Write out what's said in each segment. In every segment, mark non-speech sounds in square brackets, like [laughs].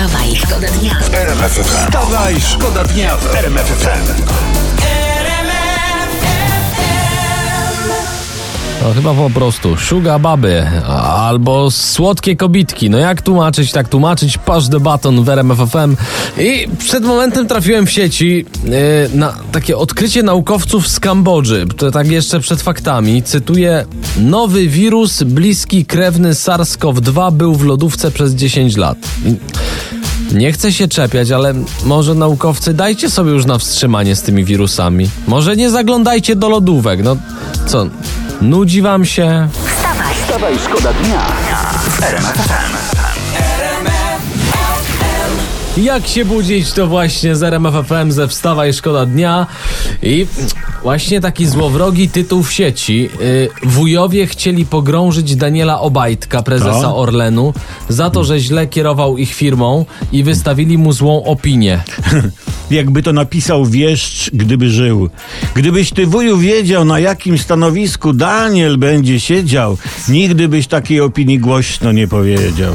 Wstawaj, szkoda dnia. Wstawaj, szkoda dnia w RMF FM. No chyba po prostu szuga baby albo słodkie kobitki. No jak tłumaczyć, tak tłumaczyć. Pasz debaton w RMF FM. I przed momentem trafiłem w sieci yy, na takie odkrycie naukowców z Kambodży. To tak jeszcze przed faktami. Cytuję. Nowy wirus bliski krewny SARS-CoV-2 był w lodówce przez 10 lat. Nie chcę się czepiać, ale może naukowcy dajcie sobie już na wstrzymanie z tymi wirusami. Może nie zaglądajcie do lodówek. No co, nudzi wam się? Wstawaj, Wstawaj, szkoda dnia w RMF FM. Jak się budzić, to właśnie z RMF FM ze Wstawa i Szkoda Dnia. I właśnie taki złowrogi tytuł w sieci. Yy, wujowie chcieli pogrążyć Daniela Obajtka, prezesa To? Orlenu, za to, że źle kierował ich firmą i wystawili mu złą opinię. [laughs] Jakby to napisał wieszcz, gdyby żył. Gdybyś ty wuju wiedział, na jakim stanowisku Daniel będzie siedział, nigdy byś takiej opinii głośno nie powiedział.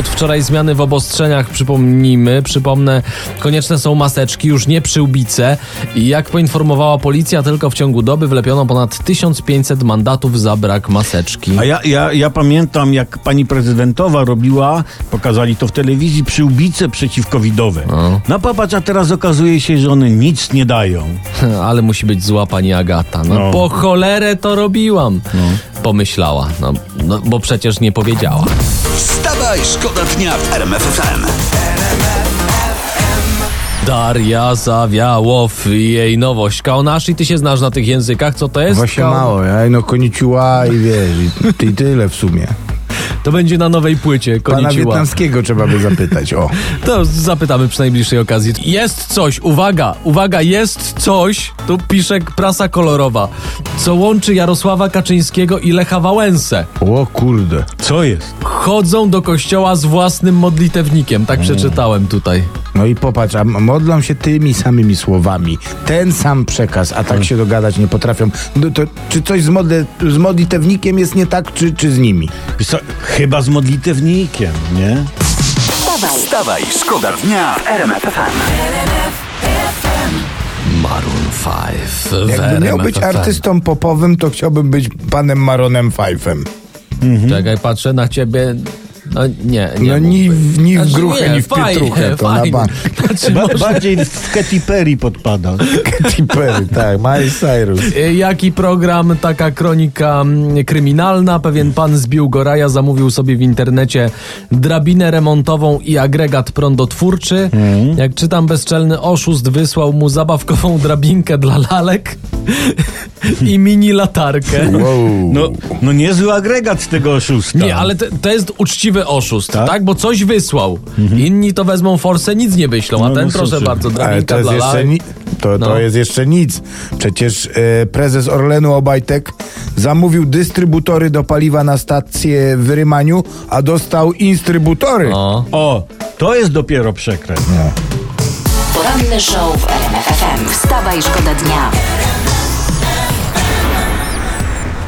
Od wczoraj zmiany w obostrzeniach, przypomnijmy, przypomnę, konieczne są maseczki, już nie przyłbice i jak poinformowała policja, tylko w ciągu doby wlepiono ponad 1500 mandatów za brak maseczki. A ja, ja, ja pamiętam, jak pani prezydentowa robiła, pokazali to w telewizji, przyłbice przeciwcovidowe. No popatrz, a teraz okazuje się, że one nic nie dają. [laughs] Ale musi być zła pani Agata. No, No. po cholerę to robiłam. Pomyślała, no, no bo przecież nie powiedziała. Wstawaj, szkoda dnia w RMF FM. Daria Zawiałow i jej nowość. Kaonasz i ty się znasz na tych językach, co to jest? Właśnie Kao- mało, ja no koniciła i wiesz, i ty- i tyle w sumie. To będzie na nowej płycie, Pana koniciła. wietnamskiego trzeba by zapytać, o. [laughs] To zapytamy przy najbliższej okazji. Jest coś, uwaga, uwaga, jest coś, tu pisze prasa kolorowa, co łączy Jarosława Kaczyńskiego i Lecha Wałęsę. O kurde. Co jest? Chodzą do kościoła z własnym modlitewnikiem, tak przeczytałem tutaj. No i popatrz, a modlą się tymi samymi słowami. Ten sam przekaz, a tak się dogadać nie potrafią. No to czy coś z, modle, z modlitewnikiem jest nie tak, czy, czy z nimi? Co, chyba z modlitewnikiem, nie? Wstawaj, Wstawaj, szkoda dnia w RMF FM. Maroon 5. w Jakby miał być artystą popowym, to chciałbym być panem Maronem Fifem. Czekaj, patrzę na ciebie. No nie, nie. No ni, ni w Znaczy, gruchę, nie, ni w fajnie, pietruchę, to fajnie. na bank. [laughs] Znaczy, Ba- może- bardziej w Katy Perry podpada. [laughs] Katy Perry, tak, Miley Cyrus. Y, Jaki program, taka kronika mm, kryminalna. Pewien pan z Biłgoraja zamówił sobie w internecie drabinę remontową i agregat prądotwórczy. Jak czytam, bezczelny oszust wysłał mu zabawkową drabinkę dla lalek [laughs] i mini latarkę. Wow. No, no niezły agregat tego oszusta. Nie, ale to, to jest oszust, tak? Tak? Bo coś wysłał. Inni to wezmą forsę, nic nie wyślą, a No, ten, no, proszę bardzo, drabinka to jest, dla jeszcze ni- to, No. to jest jeszcze nic. Przecież e, prezes Orlenu Obajtek zamówił dystrybutory do paliwa na stację w Rymaniu, a dostał instrybutory. O. O, to jest dopiero przekręt. poranny show w RMF FM. Wstawaj, szkoda dnia.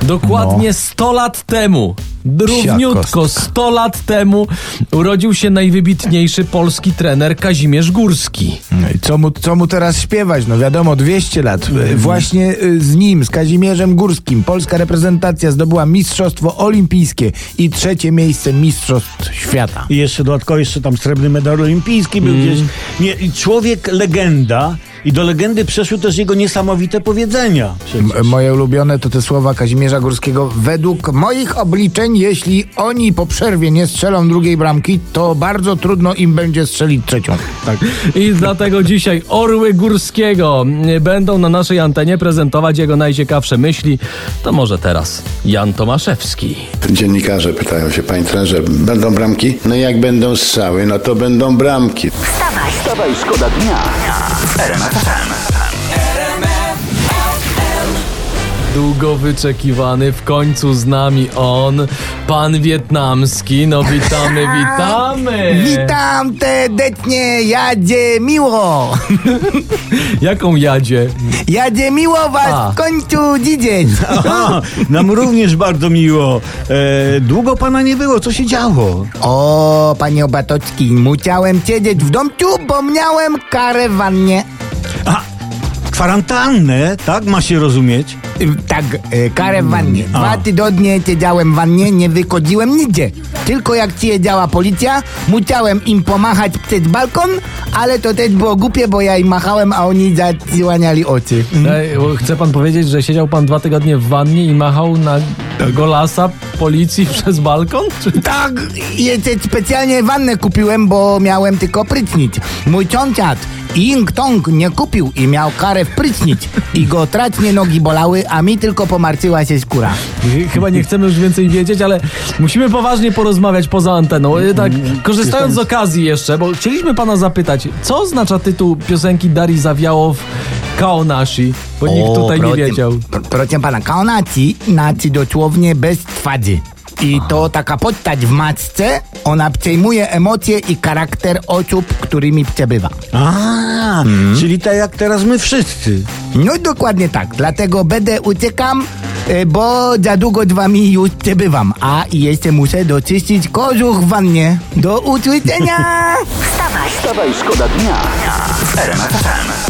Dokładnie 100 lat temu, równiutko kostka. 100 lat temu urodził się najwybitniejszy polski trener Kazimierz Górski. No i co mu, co mu teraz śpiewać? No wiadomo, 200 lat. E, Właśnie e, z nim, z Kazimierzem Górskim, polska reprezentacja zdobyła Mistrzostwo Olimpijskie i trzecie miejsce Mistrzostw Świata. I jeszcze dodatkowo jeszcze tam srebrny medal olimpijski był Mm. gdzieś. Nie, człowiek legenda i do legendy przeszły też jego niesamowite powiedzenia. M- Moje ulubione to te słowa Kazimierza Górskiego. Według moich obliczeń, jeśli oni po przerwie nie strzelą drugiej bramki, to bardzo trudno im będzie strzelić trzecią. Tak. I dlatego dzisiaj Orły Górskiego będą na naszej antenie prezentować jego najciekawsze myśli. To może teraz Jan Tomaszewski. Dziennikarze pytają się, panie trenerze, będą bramki? No jak będą strzały, no to będą bramki. Wstawaj, Wstawaj, szkoda dnia FM. Długo wyczekiwany, w końcu z nami on, pan wietnamski. No witamy, [laughs] witamy! Witam serdecznie, jadzie miło. [laughs] Jaką jadzie? Jadzie miło was A. w końcu. [laughs] Aha, nam również bardzo miło. E, długo pana nie było, co się działo? O, panie Obatocki, musiałem siedzieć w domciu, bo miałem karę wannie. A, kwarantannę, tak ma się rozumieć? Tak, y, karę w wannie. Dwa A. tygodnie siedziałem w wannie, nie wychodziłem nigdzie. Tylko jak przyjeżdżała policja, musiałem im pomachać przez balkon, ale to też było głupie, bo ja im machałem, a oni zasłaniali oczy. Bo Chce pan powiedzieć, że siedział pan dwa tygodnie w wannie i machał na golasa policji [laughs] przez balkon? Czy... Tak, jeszcze specjalnie wannę kupiłem, bo miałem tylko prycnić. Mój sąsiad Ing Tong nie kupił i miał karę w prycnić. I go tracznie nogi bolały, a mi tylko pomarczyła się skóra. Chyba nie chcemy już więcej wiedzieć, ale musimy poważnie porozmawiać poza anteną. E, Tak, korzystając z okazji jeszcze, bo chcieliśmy pana zapytać, co oznacza tytuł piosenki Darii Zawiałow Kaonashi? Bo nikt tutaj nie wiedział. pr- Proszę pana, kaonaci znaczy dosłownie bez twarzy. I to taka postać w matce, ona przejmuje emocje i charakter osób, którymi przebywa. A, czyli tak jak teraz my wszyscy. No dokładnie tak, dlatego będę uciekam, e, bo za długo z wami już przebywam. A i jeszcze muszę doczyścić kożuch w wannie. Do usłyszenia! [laughs] Wstawaj, Wstawaj, szkoda dnia w RMF FM.